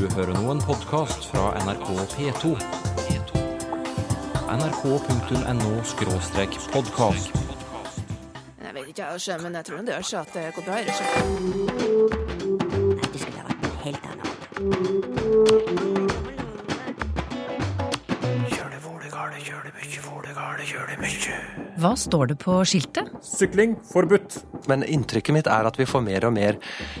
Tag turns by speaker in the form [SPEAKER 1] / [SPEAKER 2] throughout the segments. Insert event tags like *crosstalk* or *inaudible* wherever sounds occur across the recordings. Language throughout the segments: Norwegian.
[SPEAKER 1] Du hører nå en podkast fra NRK P2. nrk.no-podkast.
[SPEAKER 2] Jeg vet ikke, jeg, men jeg tror det gjør seg at det går bra.
[SPEAKER 3] Nei, du skulle ha vært en helt annen.
[SPEAKER 4] Hva står det på skiltet?
[SPEAKER 5] Sykling forbudt.
[SPEAKER 6] Men inntrykket mitt er at vi får mer og mer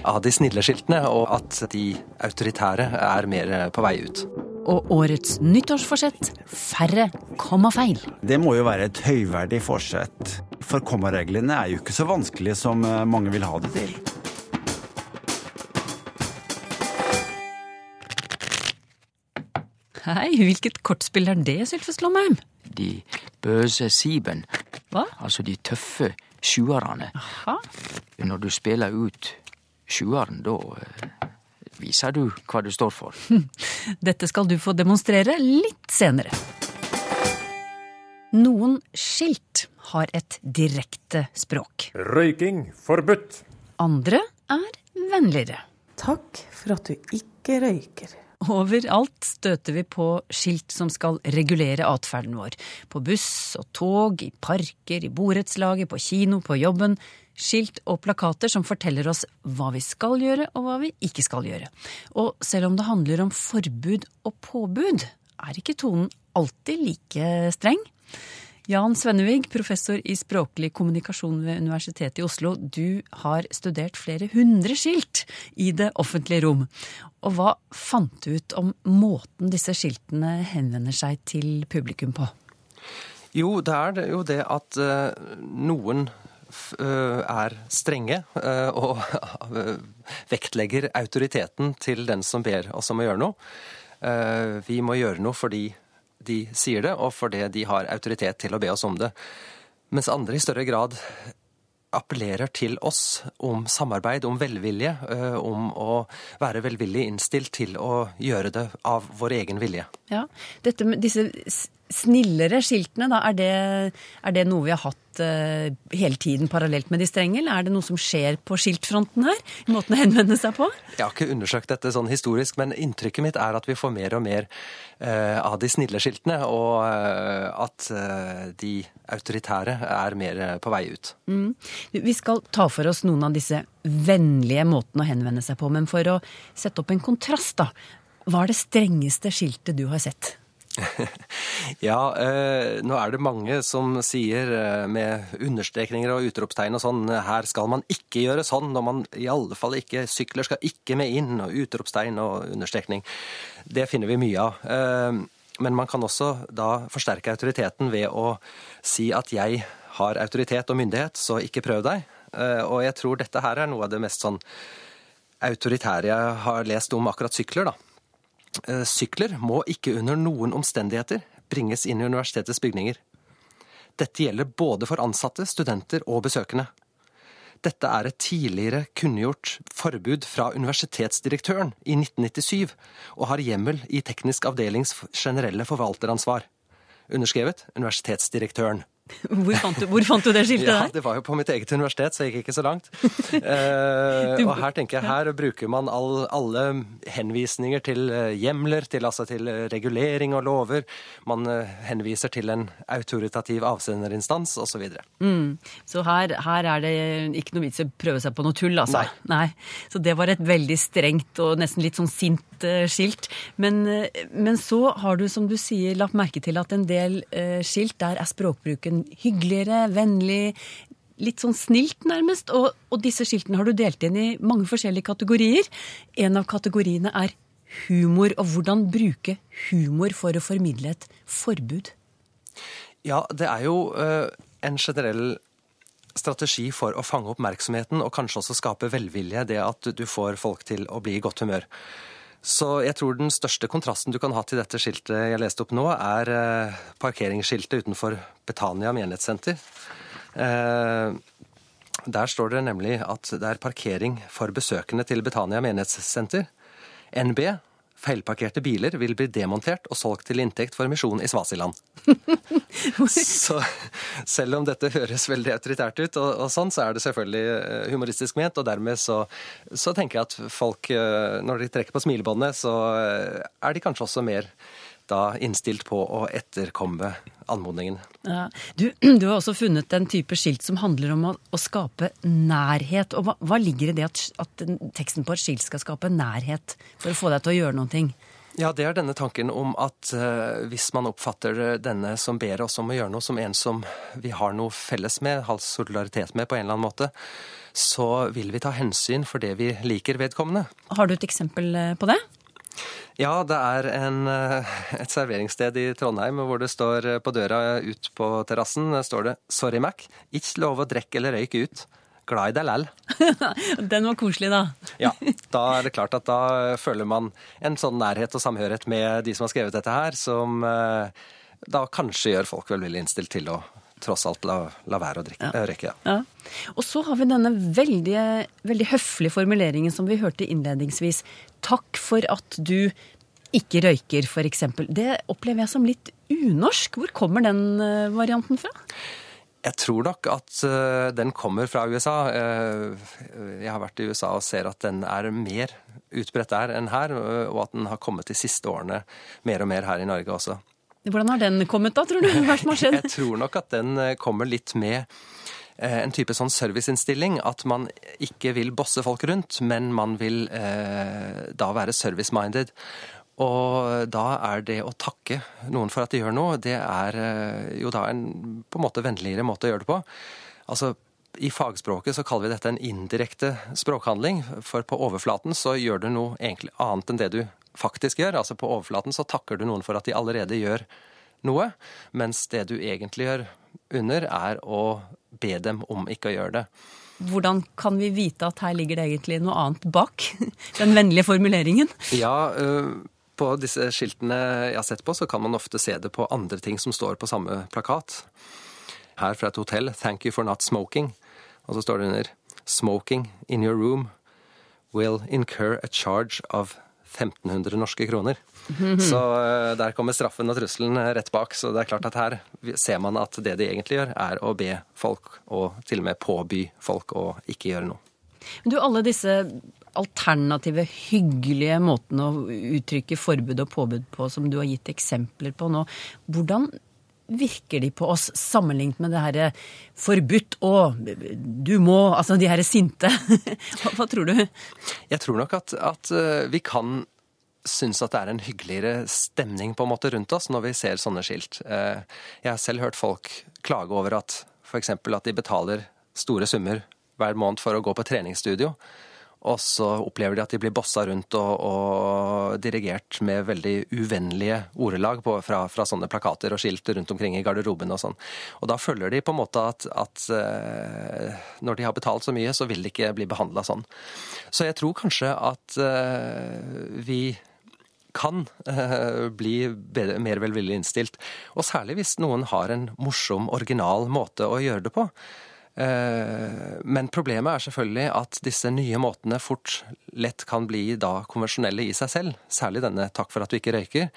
[SPEAKER 6] av de snille skiltene, og at de autoritære er mer på vei ut.
[SPEAKER 4] Og årets nyttårsforsett færre kommafeil.
[SPEAKER 7] Det må jo være et høyverdig forsett. For kommareglene er jo ikke så vanskelige som eh, mange vil ha det til.
[SPEAKER 4] Hei, hvilket kortspill er det, Sylfest Lomheim?
[SPEAKER 8] De bøse siben,
[SPEAKER 4] Hva?
[SPEAKER 8] altså de tøffe sjuerne. Når du spiller ut sjueren, da eh, viser du hva du står for. *laughs*
[SPEAKER 4] Dette skal du få demonstrere litt senere. Noen skilt har et direkte språk.
[SPEAKER 5] Røyking forbudt.
[SPEAKER 4] Andre er vennligere.
[SPEAKER 2] Takk for at du ikke røyker.
[SPEAKER 4] Overalt støter vi på skilt som skal regulere atferden vår. På buss og tog, i parker, i borettslaget, på kino, på jobben. Skilt og plakater som forteller oss hva vi skal gjøre og hva vi ikke skal gjøre. Og selv om det handler om forbud og påbud, er ikke tonen alltid like streng. Jan Svennevig, professor i språklig kommunikasjon ved Universitetet i Oslo. Du har studert flere hundre skilt i det offentlige rom. Og hva fant du ut om måten disse skiltene henvender seg til publikum på?
[SPEAKER 6] Jo, det er jo det at eh, noen eh, er strenge eh, og vektlegger autoriteten til den som ber oss om å gjøre noe. Vi må gjøre noe fordi de sier det, og fordi de har autoritet til å be oss om det. Mens andre i større grad appellerer til oss om samarbeid, om velvilje, eh, om å være velvillig innstilt til å gjøre det av vår egen vilje.
[SPEAKER 4] Ja, dette med disse snillere skiltene, da, er det, er det noe vi har hatt uh, hele tiden parallelt med de strenge, eller er det noe som skjer på skiltfronten her? I måten å henvende seg på?
[SPEAKER 6] Jeg har ikke undersøkt dette sånn historisk, men inntrykket mitt er at vi får mer og mer uh, av de snille skiltene, og uh, at de autoritære er mer på vei ut.
[SPEAKER 4] Vi skal ta for oss noen av disse vennlige måtene å henvende seg på, men for å sette opp en kontrast, da. Hva er det strengeste skiltet du har sett? *laughs*
[SPEAKER 6] Ja, eh, nå er det mange som sier eh, med understrekninger og utropstegn og sånn her skal man ikke gjøre sånn, og man i alle fall ikke sykler skal ikke med inn, og utropstegn og understrekning. Det finner vi mye av. Eh, men man kan også da forsterke autoriteten ved å si at jeg har autoritet og myndighet, så ikke prøv deg. Eh, og jeg tror dette her er noe av det mest sånn autoritære jeg har lest om akkurat sykler, da. Eh, Sykler må ikke under noen omstendigheter bringes inn i universitetets bygninger. Dette gjelder både for ansatte, studenter og besøkende. Dette er et tidligere kunngjort forbud fra universitetsdirektøren i 1997, og har hjemmel i teknisk avdelings generelle forvalteransvar. Underskrevet universitetsdirektøren. *laughs*
[SPEAKER 4] Hvor fant du, hvor fant du det skiltet
[SPEAKER 6] Ja,
[SPEAKER 4] der?
[SPEAKER 6] det var jo på mitt eget universitet, så jeg gikk ikke så langt. *laughs* Eh, og her tenker jeg, her bruker man all, alle henvisninger til eh, hjemler, til, altså til eh, regulering og lover. Man eh, henviser til en autoritativ avsenderinstans osv.
[SPEAKER 4] Så her, her er det ikke noe vits i å prøve seg på noe tull, altså.
[SPEAKER 6] Nei. Nei.
[SPEAKER 4] Så det var et veldig strengt og nesten litt sånn sint skilt. Men, men så har du, som du sier, lagt merke til at en del eh, skilt, der er språkbruken hyggeligere, vennlig, litt sånn snilt nærmest. Og, og disse skiltene har du delt inn i mange forskjellige kategorier. En av kategoriene er humor, og hvordan bruke humor for å formidle et forbud.
[SPEAKER 6] Ja, det er jo uh, en generell strategi for å fange oppmerksomheten og kanskje også skape velvilje, det at du får folk til å bli i godt humør. Så jeg tror den største kontrasten du kan ha til dette skiltet jeg leste opp nå, er eh, parkeringsskiltet utenfor Betania menighetssenter. Eh, der står det nemlig at det er parkering for besøkende til Betania menighetssenter. NB feilparkerte biler vil bli demontert og solgt til inntekt for misjon i Svasiland. *laughs* så selv om dette høres veldig autoritært ut, og, og sånn, så er det selvfølgelig eh, humoristisk ment. Og dermed så, så tenker jeg at folk, eh, når de trekker på smilebåndet, så eh, er de kanskje også mer da innstilt på å etterkomme anmodningen.
[SPEAKER 4] Ja. Du, du, har også funnet en type skilt som handler om å, å skape nærhet. Og hva, hva, ligger i det at, at teksten på et skilt skal skape nærhet for å få deg til å gjøre ting?
[SPEAKER 6] Ja, det er denne tanken om at uh, hvis man oppfatter denne som ber oss om å gjøre noe, som en som vi har noe felles med, har solidaritet med på en eller annen måte, så vil vi ta hensyn for det vi liker vedkommende.
[SPEAKER 4] Har du et eksempel eh, på det?
[SPEAKER 6] Ja, det er en, eh, et serveringssted i Trondheim hvor det står eh, på døra ut på terrassen står det 'Sorry, Mac. Ikke lov å drikke eller røyke ut. Glad i deg læll'. *laughs*
[SPEAKER 4] Den var koselig, da.
[SPEAKER 6] ja. *laughs* Da er det klart at da føler man en sånn nærhet og samhørighet med de som har skrevet dette her, som eh, da kanskje gjør folk velvillig innstilt til å tross alt la, la være å drikke, ja. røyke. Ja.
[SPEAKER 4] ja. Og så har vi denne veldig, veldig høflige formuleringen som vi hørte innledningsvis. Takk for at du ikke røyker, f.eks. Det opplever jeg som litt unorsk. Hvor kommer den eh, varianten fra?
[SPEAKER 6] Jeg tror nok at uh, den kommer fra USA. Uh, jeg har vært i USA og ser at den er mer utbredt der enn her, og at den har kommet de siste årene mer og mer her i Norge også.
[SPEAKER 4] Hvordan har den kommet da, tror du? Hva som har skjedd? *laughs*
[SPEAKER 6] Jeg tror nok at den eh, kommer litt med eh, en type sånn serviceinnstilling. At man ikke vil bosse folk rundt, men man vil eh, da være service-minded. Og da er det å takke noen for at de gjør noe, det er eh, jo da en på en måte vennligere måte å gjøre det på. Altså, i fagspråket så kaller vi dette en indirekte språkhandling, for på overflaten så gjør du noe egentlig annet enn det du faktisk gjør. Altså på overflaten så takker du noen for at de allerede gjør noe, mens det du egentlig gjør under, er å be dem om ikke å gjøre det.
[SPEAKER 4] Hvordan kan vi vite at her ligger det egentlig noe annet bak *laughs* den vennlige formuleringen?
[SPEAKER 6] Ja, på disse skiltene jeg har sett på, så kan man ofte se det på andre ting som står på samme plakat. Her fra et hotell 'Thank you for not smoking'. Og så står det under 'Smoking in your room will incur a charge of 1500 norske kroner. Så eh, der kommer straffen og trusselen rett bak. Så det er klart at her ser man at det de egentlig gjør, er å be folk, og til og med påby folk, å ikke gjøre noe.
[SPEAKER 4] Du, alle disse alternative, hyggelige måtene å uttrykke forbud og påbud på som du har gitt eksempler på nå, hvordan virker de på oss sammenlignet med det herre forbudt og du må, altså de herre sinte? *laughs* hva, hva, tror du?
[SPEAKER 6] Jeg tror nok at, at eh, vi kan synes at det er en hyggeligere stemning på en måte rundt oss når vi ser sånne skilt. Eh, jeg har selv hørt folk klage over at f.eks. at de betaler store summer hver måned for å gå på treningsstudio. Og så opplever de at de blir bossa rundt og, og dirigert med veldig uvennlige ordelag på, fra, fra, sånne plakater og skilt rundt omkring i garderoben og sånn. Og da føler de på en måte at, at uh, når de har betalt så mye, så vil de ikke bli behandla sånn. Så jeg tror kanskje at uh, vi kan uh, bli bedre, mer velvillig innstilt. Og særlig hvis noen har en morsom, original måte å gjøre det på. Eh, men problemet er selvfølgelig at disse nye måtene fort lett kan bli da konvensjonelle i seg selv. Særlig denne 'takk for at du ikke røyker'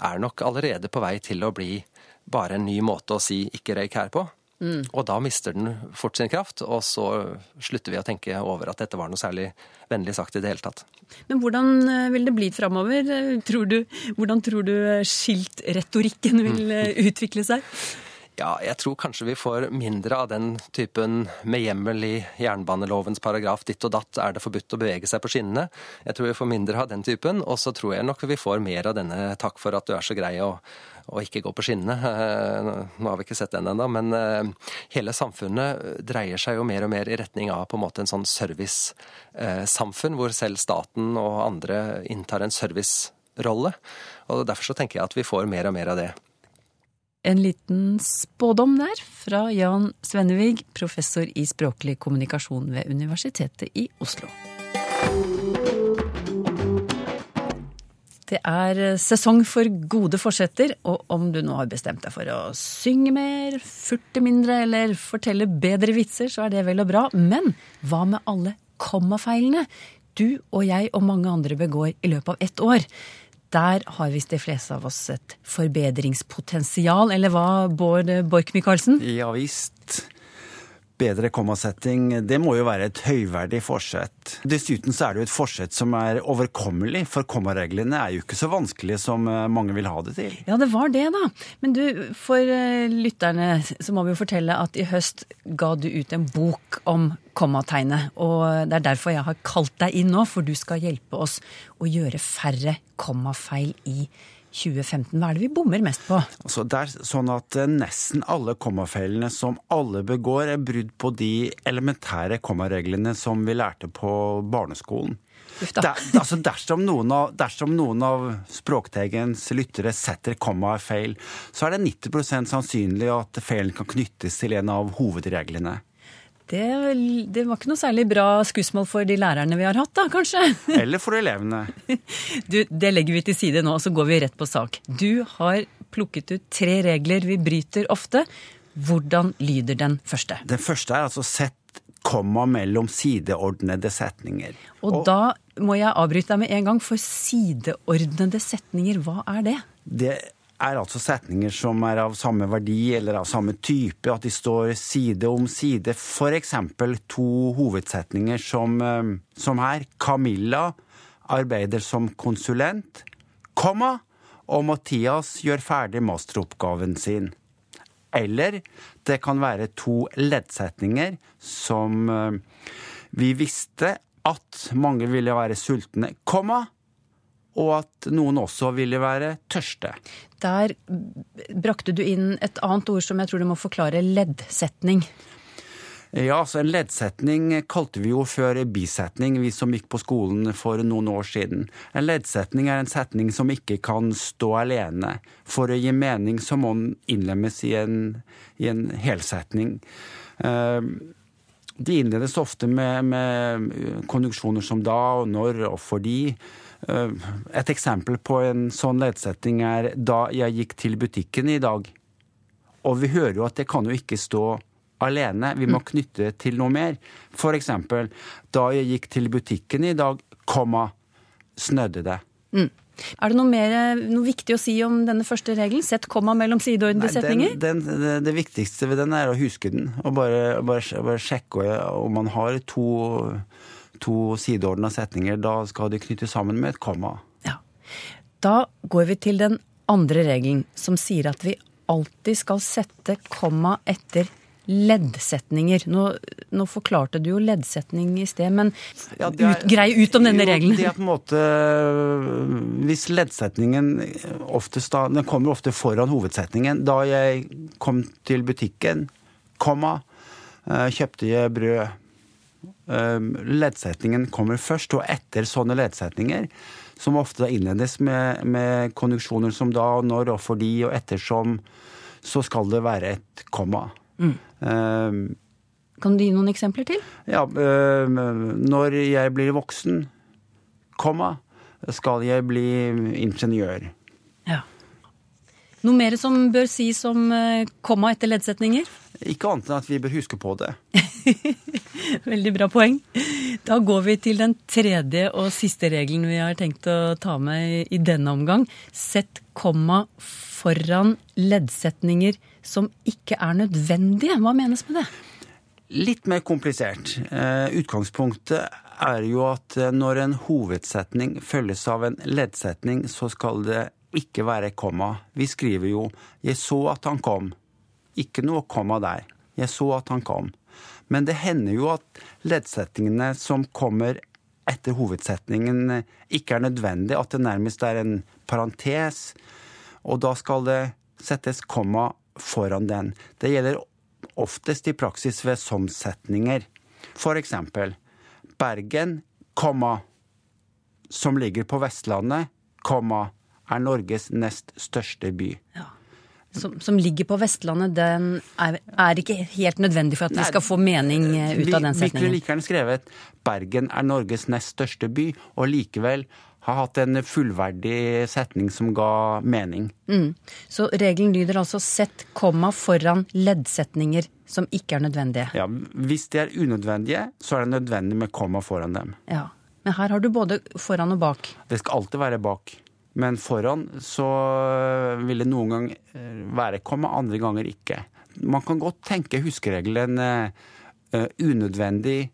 [SPEAKER 6] er nok allerede på vei til å bli bare en ny måte å si 'ikke røyk her' på. Mm. Og da mister den fort sin kraft, og så slutter vi å tenke over at dette var noe særlig vennlig sagt i det hele tatt.
[SPEAKER 4] Men hvordan eh, vil det bli framover? Hvordan tror du skiltretorikken vil mm. utvikle seg? *laughs*
[SPEAKER 6] Ja, jeg tror kanskje vi får mindre av den typen med hjemmel i jernbanelovens paragraf ditt og datt er det forbudt å bevege seg på skinnene. Jeg tror vi får mindre av den typen, og så tror jeg nok vi får mer av denne takk for at du er så grei og, og ikke gå på skinnene. Eh, nå har vi ikke sett den ennå, men eh, hele samfunnet dreier seg jo mer og mer i retning av på en måte en sånn servicesamfunn, hvor selv staten og andre inntar en servicerolle. Og Derfor så tenker jeg at vi får mer og mer av det
[SPEAKER 4] en liten spådom der fra Jan Svennevig, professor i språklig kommunikasjon ved Universitetet i Oslo. Det er sesong for gode forsetter, og om du nå har bestemt deg for å synge mer, furte mindre eller fortelle bedre vitser, så er det vel og bra. Men hva med alle kommafeilene? du og jeg og mange andre begår i løpet av ett år. Der har visst de fleste av oss et forbedringspotensial, eller hva, Bård Borch Michaelsen?
[SPEAKER 7] Ja visst. Bedre kommasetting, det må jo være et høyverdig forsett. Dessuten så er det jo et forsett som er overkommelig, for kommareglene er jo ikke så vanskelige som eh, mange vil ha det til.
[SPEAKER 4] Ja, det var det, da. Men du, for eh, lytterne så må vi jo fortelle at i høst ga du ut en bok om kommategnet. Og det er derfor jeg har kalt deg inn nå, for du skal hjelpe oss å gjøre færre kommafeil i 2015. Hva er det vi bommer mest på?
[SPEAKER 7] Altså, det er sånn at eh, nesten alle kommafeilene som alle begår, er brudd på de elementære kommareglene som vi lærte på barneskolen. Der, altså dersom, noen av, dersom noen av Språktegens lyttere setter kommaet feil, så er det 90 sannsynlig at feilen kan knyttes til en av hovedreglene.
[SPEAKER 4] Det, det var ikke noe særlig bra skussmål for de lærerne vi har hatt, da, kanskje? *laughs*
[SPEAKER 7] Eller for elevene.
[SPEAKER 4] Du, det legger vi til side nå, og så går vi rett på sak. Du har plukket ut tre regler vi bryter ofte. Hvordan lyder den første?
[SPEAKER 7] Den første er altså sett komma mellom sideordnede setninger.
[SPEAKER 4] Og, da må jeg avbryte deg med en gang, for sideordnede setninger, hva er det?
[SPEAKER 7] Det er altså setninger som er av samme verdi eller av samme type, at de står side om side. For eksempel to hovedsetninger som, eh, som her. Camilla arbeider som konsulent, komma, og Mathias gjør ferdig masteroppgaven sin. Eller det kan være to leddsetninger som eh, vi visste at mange ville være sultne, komma, og at noen også ville være tørste.
[SPEAKER 4] Der brakte du inn et annet ord som jeg tror du må forklare, leddsetning.
[SPEAKER 7] Ja, altså En leddsetning kalte vi jo før bisetning, vi som gikk på skolen for noen år siden. En leddsetning er en setning som ikke kan stå alene. For å gi mening så må den innlemmes i en, i en helsetning. Eh, De innledes ofte med, med konjunksjoner som da og når og fordi. Eh, Et eksempel på en sånn leddsetning er 'da jeg gikk til butikken i dag'. Og vi hører jo at det kan jo ikke stå alene. Vi må knytte det til noe mer. For eksempel 'da jeg gikk til butikken i dag, komma, snødde det'.
[SPEAKER 4] Er det noe mer noe viktig å si om denne første regelen? Sett komma mellom sideordnede setninger?
[SPEAKER 7] Den, den, det, det viktigste ved den er å huske den, og bare, bare, bare sjekke om man har to, to sideordna setninger. Da skal de knyttes sammen med et komma.
[SPEAKER 4] Ja. Da går vi til den andre regelen, som sier at vi alltid skal sette komma etter leddsetninger. Nå, nå forklarte du jo leddsetning i sted, men
[SPEAKER 7] Ja, er-
[SPEAKER 4] ut, grei ut om denne
[SPEAKER 7] Jo,
[SPEAKER 4] regelen.
[SPEAKER 7] Det er på en måte Hvis leddsetningen oftest da Den kommer ofte foran hovedsetningen. Da jeg kom til butikken, komma, eh, kjøpte jeg brød. Eh, Leddsetningen kommer først, og etter sånne leddsetninger, som ofte innledes med, med konjunksjoner som da og når og fordi og ettersom, så skal det være et komma. Eh,
[SPEAKER 4] Kan du gi noen eksempler til?
[SPEAKER 7] ja, Um, når jeg blir voksen, komma, skal jeg bli ingeniør.
[SPEAKER 4] Noe mer som bør sies om eh, komma etter leddsetninger?
[SPEAKER 7] Ikke annet enn at vi bør huske på det. *laughs*
[SPEAKER 4] Veldig bra poeng. Da går vi til den tredje og siste regelen vi har tenkt å ta med i denne omgang. Sett komma foran leddsetninger som ikke er nødvendige. Hva menes med det?
[SPEAKER 7] Litt mer komplisert. Eh, Utgangspunktet er jo at eh, når en hovedsetning følges av en leddsetning, så skal det ikke være komma. Vi skriver jo 'Jeg så at han kom'. Ikke noe komma der. 'Jeg så at han kom'. Men det hender jo at leddsetningene som kommer etter hovedsetningen, ikke er nødvendig. At det nærmest er en parentes. Og da skal det settes komma foran den. Det gjelder oftest i praksis ved som-setninger. For eksempel Bergen, komma, som ligger på Vestlandet, komma, er Norges nest største by.
[SPEAKER 4] Som, som ligger på Vestlandet, den er, er ikke helt nødvendig for at vi skal få mening eh, ut
[SPEAKER 7] Vi,
[SPEAKER 4] av den
[SPEAKER 7] vi kunne
[SPEAKER 4] setningen.
[SPEAKER 7] like gjerne skrevet Bergen er Norges nest største by, og likevel har hatt en fullverdig setning som ga mening.
[SPEAKER 4] Så regelen lyder altså sett komma foran leddsetninger som ikke er nødvendige.
[SPEAKER 7] Ja, hvis de er unødvendige, så er det nødvendig med komma foran dem.
[SPEAKER 4] Ja. Men her har du både foran og bak.
[SPEAKER 7] Det skal alltid være bak. Men foran så vil det noen gang eh, være komma, andre ganger ikke. Man kan godt tenke huskeregelen eh, eh, unødvendig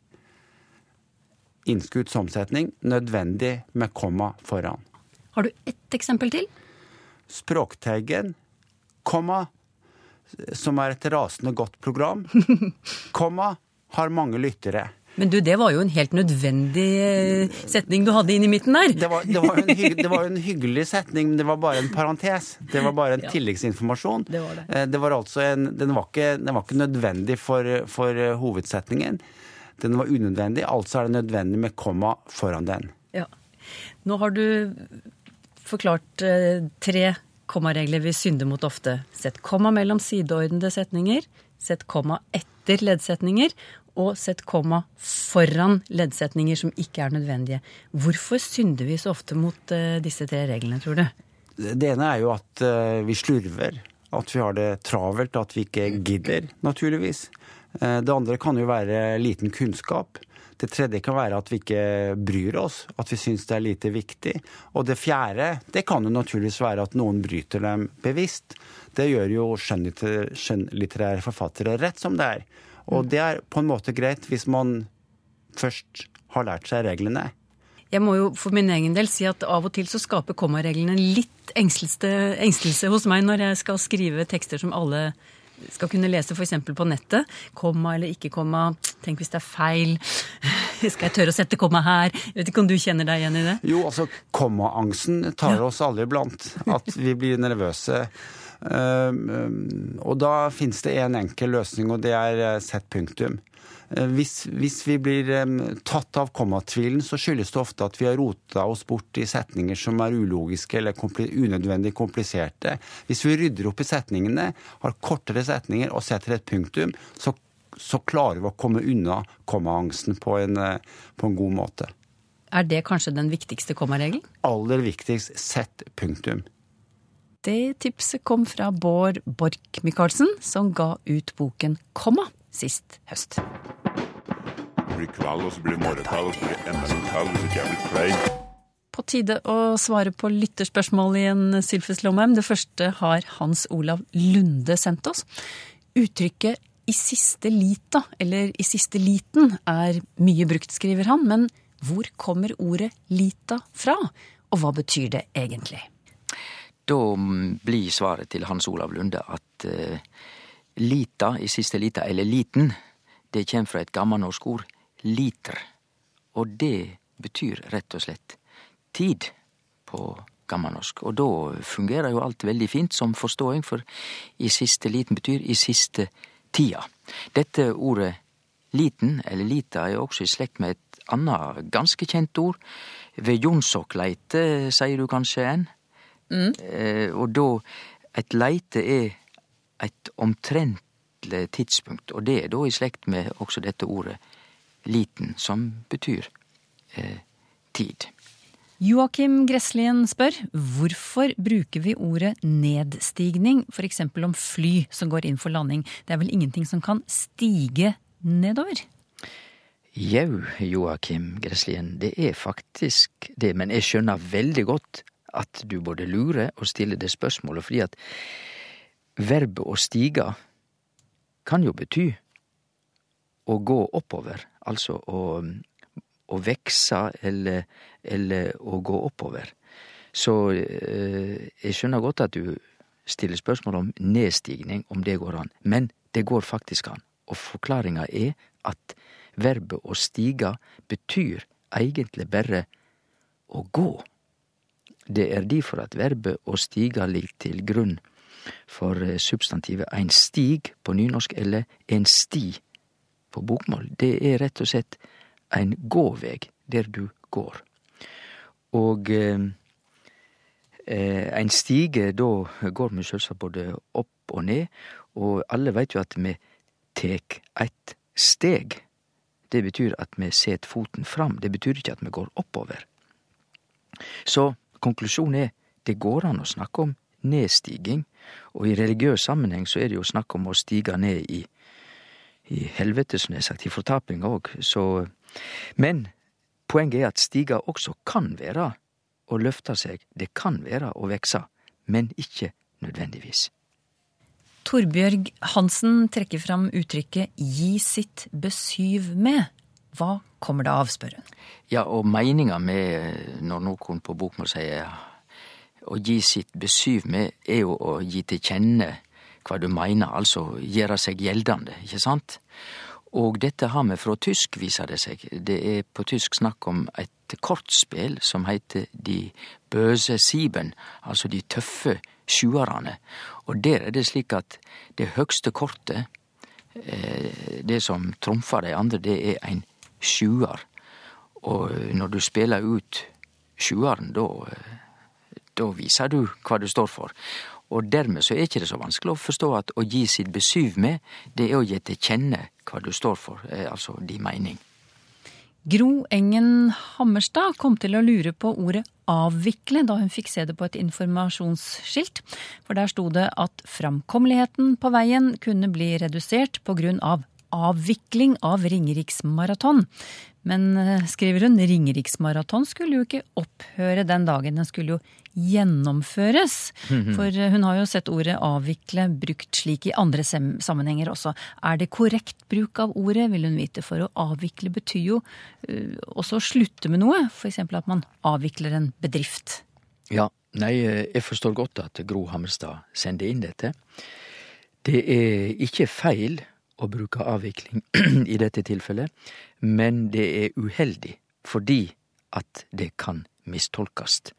[SPEAKER 7] innskutt omsetning, nødvendig med komma foran.
[SPEAKER 4] Har du ett eksempel til?
[SPEAKER 7] Språkteigen, komma, som er et rasende godt program, *laughs* komma, har mange lyttere.
[SPEAKER 4] Men du, det var jo en helt nødvendig eh, setning du hadde inn i midten der.
[SPEAKER 7] Det var, det, var en hygg, det var en hyggelig setning, men det var bare en parentes. Det var bare en
[SPEAKER 4] Ja.
[SPEAKER 7] tilleggsinformasjon.
[SPEAKER 4] Det var det.
[SPEAKER 7] Eh, Det var altså en, den, var ikke, den var ikke nødvendig for, for eh, hovedsetningen. Den var unødvendig, altså er det nødvendig med komma foran den.
[SPEAKER 4] Ja. Nå har du forklart tre kommaregler vi synder mot ofte. Sett komma mellom sideordnede setninger, sett komma etter leddsetninger, og sett komma foran leddsetninger som ikke er nødvendige. Hvorfor synder vi så ofte mot eh, disse tre reglene, tror du?
[SPEAKER 7] Det ene er jo at eh, vi slurver. At vi har det travelt, at vi ikke gidder, naturligvis. Eh, Det andre kan jo være liten kunnskap. Det tredje kan være at vi ikke bryr oss, at vi syns det er lite viktig. Og det fjerde, det kan jo naturligvis være at noen bryter dem bevisst. Det gjør jo skjønnlitterære forfattere rett som det er. Og det er på en måte greit hvis man først har lært seg reglene.
[SPEAKER 4] Jeg må jo for min egen del si at av og til så skaper kommareglene litt engstelse, hos meg når jeg skal skrive tekster som alle skal kunne lese f.eks. på nettet. Komma eller ikke komma. Tenk hvis det er feil. *laughs* Skal jeg tørre å sette komma her? Jeg vet ikke om du kjenner deg igjen i det?
[SPEAKER 7] Jo, altså kommaangsten tar oss alle iblant. At vi blir nervøse. Um, um, og da finnes det en enkel løsning, og det er eh, sett punktum. Eh, Hvis, hvis vi blir um, tatt av kommatvilen, så skyldes det ofte at vi har rota oss bort i setninger som er ulogiske eller kompli unødvendig kompliserte. Hvis vi rydder opp i setningene, har kortere setninger og setter et punktum, så, så klarer vi å komme unna kommaangsten på en, eh, på en god måte.
[SPEAKER 4] Er det kanskje den viktigste kommaregelen?
[SPEAKER 7] Aller viktigst sett punktum.
[SPEAKER 4] Det tipset kom fra Bård Borch-Michaelsen, som ga ut boken Komma sist høst.
[SPEAKER 9] Det blir kveld, og så blir det morgenkveld, og så blir det enda en kveld hvis ikke jeg blir klein.
[SPEAKER 4] På tide å svare på lytterspørsmål i en Sylfes Lomheim. Det første har Hans Olav Lunde sendt oss. Uttrykket 'i siste lita' eller 'i siste liten' er mye brukt, skriver han. Men hvor kommer ordet 'lita' fra? Og hva betyr det egentlig?
[SPEAKER 8] Da blir svaret til Hans Olav Lunde at eh, lita i siste lita, eller liten, det kjem fra et gammelnorsk ord, liter. Og det betyr rett og slett tid på gammelnorsk. Og da fungerer jo alt veldig fint som forståing, for i siste liten betyr i siste tida. Dette ordet liten, eller lita, er også i slekt med et annet ganske kjent ord. Ved Jonsokleite, sier du kanskje en? Eh, og da Et leite er et omtrentlig tidspunkt, og det er da i slekt med også dette ordet liten, som betyr eh, tid.
[SPEAKER 4] Joakim Gresslien spør hvorfor bruker vi ordet nedstigning, f.eks. om fly som går inn for landing. Det er vel ingenting som kan stige nedover?
[SPEAKER 8] Jau, Joakim Gresslien, det er faktisk det, men jeg skjønner veldig godt at du både lurer og stiller det spørsmålet, fordi at verbet å stige kan jo bety å gå oppover, altså å, å vekse eller, eller å gå oppover. Så eh, jeg skjønner godt at du stiller spørsmål om nedstigning, om det går an, men det går faktisk an. Og forklaringa er at verbet å stige betyr egentlig bare å gå. Det er difor at verbet å stiga ligg til grunn for eh, substantivet ein stig på nynorsk eller en sti på bokmål. Det er rett og slett ein gåveg der du går. Og eh, eh, ein stige, da går vi sjølvsagt både opp og ned, og alle veit jo at vi tek eit steg. Det betyr at vi set foten fram, det betyr ikkje at vi går oppover. Så konklusjonen er det går an å snakke om nedstiging, og i religiøs sammenheng så er det jo snakk om å stige ned i, i helvete, som det er sagt, i fortapinga òg, så Men Poenget er at stiga også kan være å løfte seg, det kan være å vekse, men ikke nødvendigvis.
[SPEAKER 4] Torbjørg Hansen trekker fram uttrykket 'gi sitt besyv med'. Hva kommer det av, spør hun.
[SPEAKER 8] Ja, og meninga med når noen på bokmål sier å gi sitt besyv med, er jo å gi til kjenne hva du mener, altså gjøre seg gjeldende, ikke sant? Og dette har vi fra tysk, viser det seg. Det er på tysk snakk om et kortspill som heter De bøse siben, altså de tøffe sjuarane. Og der er det slik at det høgste kortet, eh, det som trumfer de andre, det er ein sjuar. Og når du spiller ut sjuaren, da da viser du hva du står for. Og dermed så er ikke det så vanskelig å forstå at å gi sitt besyv med, det er å gi til kjenne hva du står for, altså din mening.
[SPEAKER 4] Gro Engen Hammerstad kom til å lure på ordet avvikle da hun fikk se det på et informasjonsskilt. For der sto det at framkommeligheten på veien kunne bli redusert på grunn av avvikling av Ringeriksmaraton. Men, skriver hun, Ringeriksmaraton skulle jo ikke opphøre den dagen, den skulle jo gjennomføres. For hun har jo sett ordet avvikle brukt slik i andre sammenhenger også. Er det korrekt bruk av ordet, vil hun vite, for å avvikle betyr jo uh, også å slutte med noe. F.eks. at man avvikler en bedrift.
[SPEAKER 8] Ja, nei, jeg forstår godt at Gro Hammerstad sender inn dette. Det er ikke feil å bruke avvikling *clears throat* i dette tilfellet, men det er uheldig fordi at det kan mistolkast.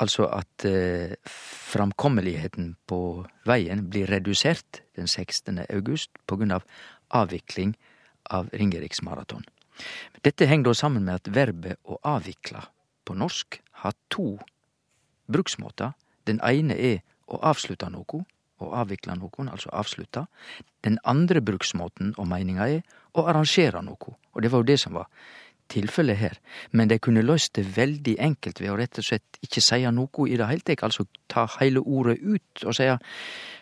[SPEAKER 8] Altså at eh, framkommeligheten på veien blir redusert den 16. august på grunn av avvikling av Ringeriksmaraton. Dette henger da sammen med at verbet å avvikle på norsk har to bruksmåter. Den ene er å avslutte noe, å avvikle noe, altså avslutte. Den andre bruksmåten og meininga er å arrangere noe, og det var jo det som var tilfellet her. Men de kunne løst det veldig enkelt ved å rett og slett ikke seie noe i det heile tatt, altså ta heile ordet ut og seie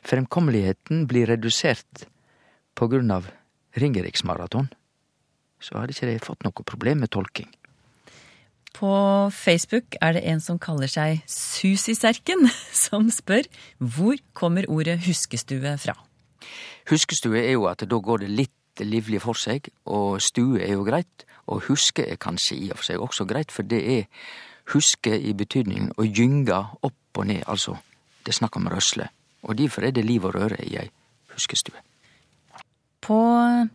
[SPEAKER 8] fremkommeligheten blir redusert på grunn av Ringeriksmaraton. Så hadde ikke de fått noe problem med tolking.
[SPEAKER 4] På Facebook er det en som kaller seg Susiserken, *laughs* som spør hvor kommer ordet huskestue fra?
[SPEAKER 8] Huskestue er jo at da går det litt livlig for seg, og stue er jo greit. Og huske er kanskje i og for seg også greit, for det er huske i betydningen å gynge opp og ned, altså det er snakk om røsle. Og derfor er det liv og røre i ei huskestue.
[SPEAKER 4] På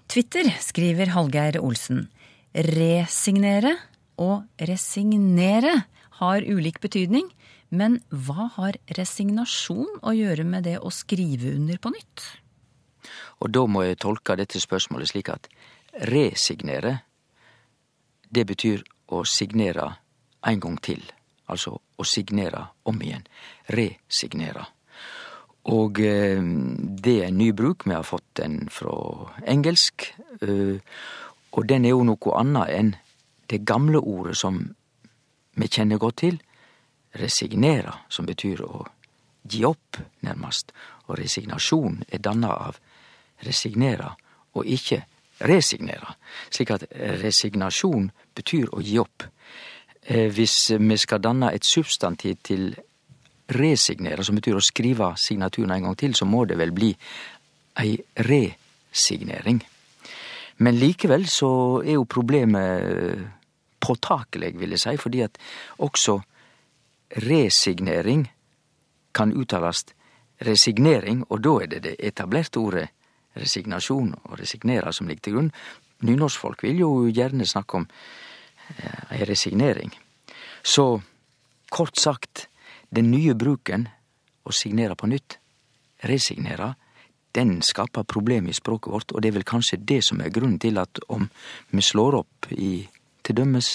[SPEAKER 4] Twitter skriver Hallgeir Olsen resignere og resignere har ulik betydning, men hva har resignasjon å gjøre med det å skrive under på nytt?
[SPEAKER 8] Og da må jeg tolke dette spørsmålet slik at resignere, det betyr å signere en gang til. Altså å signere om igjen. Resignere. Og eh, det er en ny bruk. Vi har fått den fra engelsk. Eh, og den er jo noe annet enn det gamle ordet som vi kjenner godt til. Resignere, som betyr å gi opp, nærmest. Og resignasjon er danna av resignere og ikke resignere. Slik at resignasjon betyr å gi opp. Hvis vi skal danne et substantiv til resignere, som betyr å skrive signaturen en gang til, så må det vel bli ei resignering. Men likevel så er jo problemet påtakelig, vil jeg si, fordi at også resignering kan uttales resignering, og da er det det etablerte ordet resignasjon og resignere som ligger til grunn. Nynorskfolk vil jo gjerne snakke om eh, ei resignering. Så kort sagt, den nye bruken, å signere på nytt, resignere, den skaper problem i språket vårt, og det er vel kanskje det som er grunnen til at om vi slår opp i til dømmes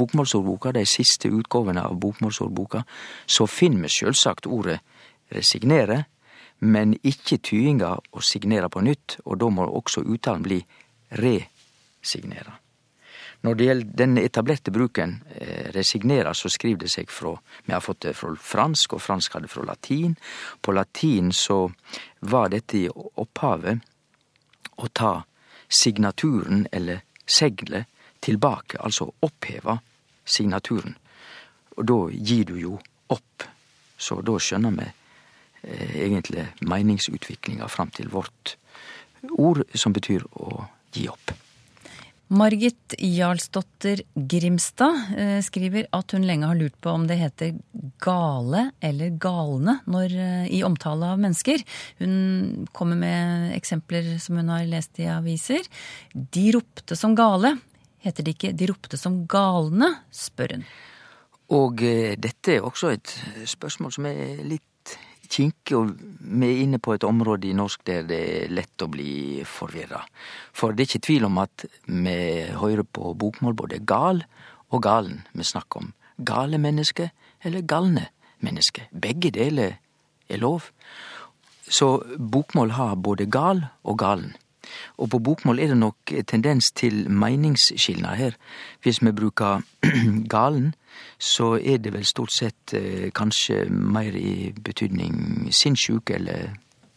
[SPEAKER 8] bokmålsordboka, de siste utgåvene av bokmålsordboka, så finner vi sjølvsagt ordet resignere, men ikke tyinga å signere på nytt, og da må også uttalen bli resignere. Når det gjelder den etablerte bruken eh, så skriver det seg fra Vi har fått det fra fransk, og fransk hadde fra latin. På latin så var dette i opphavet å ta signaturen, eller seglet, tilbake, altså oppheva signaturen. Og da gir du jo opp. Så da skjønner vi eh, egentlig meningsutviklinga fram til vårt ord, som betyr å gi opp.
[SPEAKER 4] Margit Jarlsdotter Grimstad eh, skriver at hun lenge har lurt på om det heter gale eller galne når, eh, i omtale av mennesker. Hun kommer med eksempler som hun har lest i aviser. De ropte som gale. Heter det ikke de ropte som galne, spør hun.
[SPEAKER 8] Og eh, dette er også et spørsmål som er litt kinkig, og vi er inne på et område i norsk der det er lett å bli forvirra. For det er ikke tvil om at vi hører på bokmål både gal og galen. Vi snakker om gale mennesker eller galne mennesker. Begge deler er lov. Så bokmål har både gal og galen. Og på bokmål er det nok tendens til meningsskilnad her. Hvis vi bruker *clears throat* galen, så er det vel stort sett eh, kanskje mer i betydning sinnssyk eller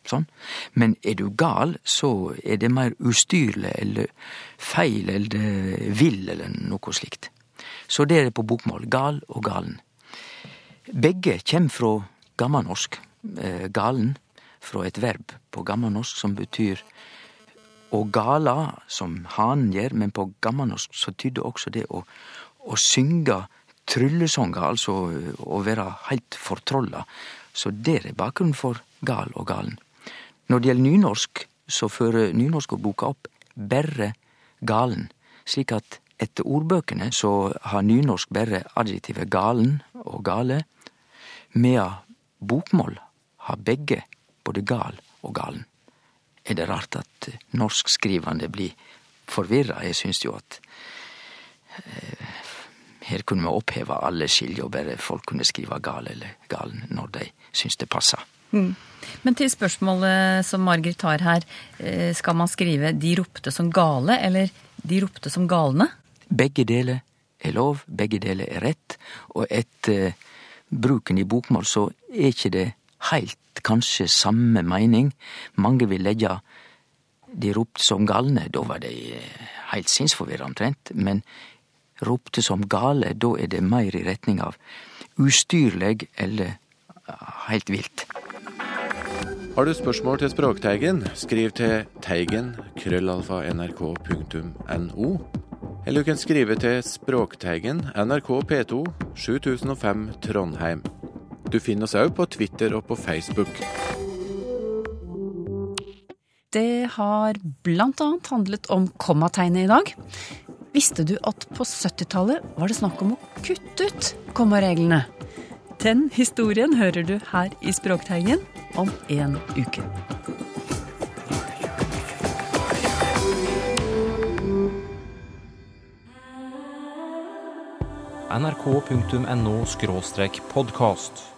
[SPEAKER 8] sånn. Men er du gal, så er det mer ustyrlig eller feil eller vill eller noe slikt. Så det er det på bokmål. Gal og galen. Begge kjem fra gammelnorsk. Eh, galen fra et verb på gammelnorsk som betyr å gala, som hanen gjør, men på gammelnorsk så tydde også det å, å synge tryllesonger, altså å være heilt fortrolla. Så der er bakgrunnen for gal og galen. Når det gjelder nynorsk, så fører nynorskordboka opp berre galen, slik at etter ordbøkene så har nynorsk berre adjektivet galen og gale, medan bokmål har begge både gal og galen. Er det rart at norskskrivande blir forvirra? Jeg syns jo at eh, her kunne vi oppheva alle skilje, og bare folk kunne skrive gal eller galen når de syns det passer.
[SPEAKER 4] Mm. Men til spørsmålet som Margrit tar her, eh, skal man skrive 'de ropte som gale' eller 'de ropte som galne'?
[SPEAKER 8] Begge deler er lov, begge deler er rett, og etter uh, bruken i bokmål så er ikke det heilt kanskje samme meining. Mange vil leggja de ropte som galne, da var de eh, heilt sinnsforvirra omtrent, men ropte som gale, da er det meir i retning av ustyrleg eller heilt vilt.
[SPEAKER 10] Har du spørsmål til Språkteigen, skriv til teigen krøllalfa nrk.no. Eller du kan skrive til Språkteigen, NRK P2, 7005 Trondheim. Du finner oss òg på Twitter og på Facebook.
[SPEAKER 4] Det har annet handlet om kommategnet i dag. Visste du at på 70-tallet var det snakk om å kutte ut kommareglene? Den historien hører du her i Språkteigen om en uke.
[SPEAKER 1] nrk.no podkast.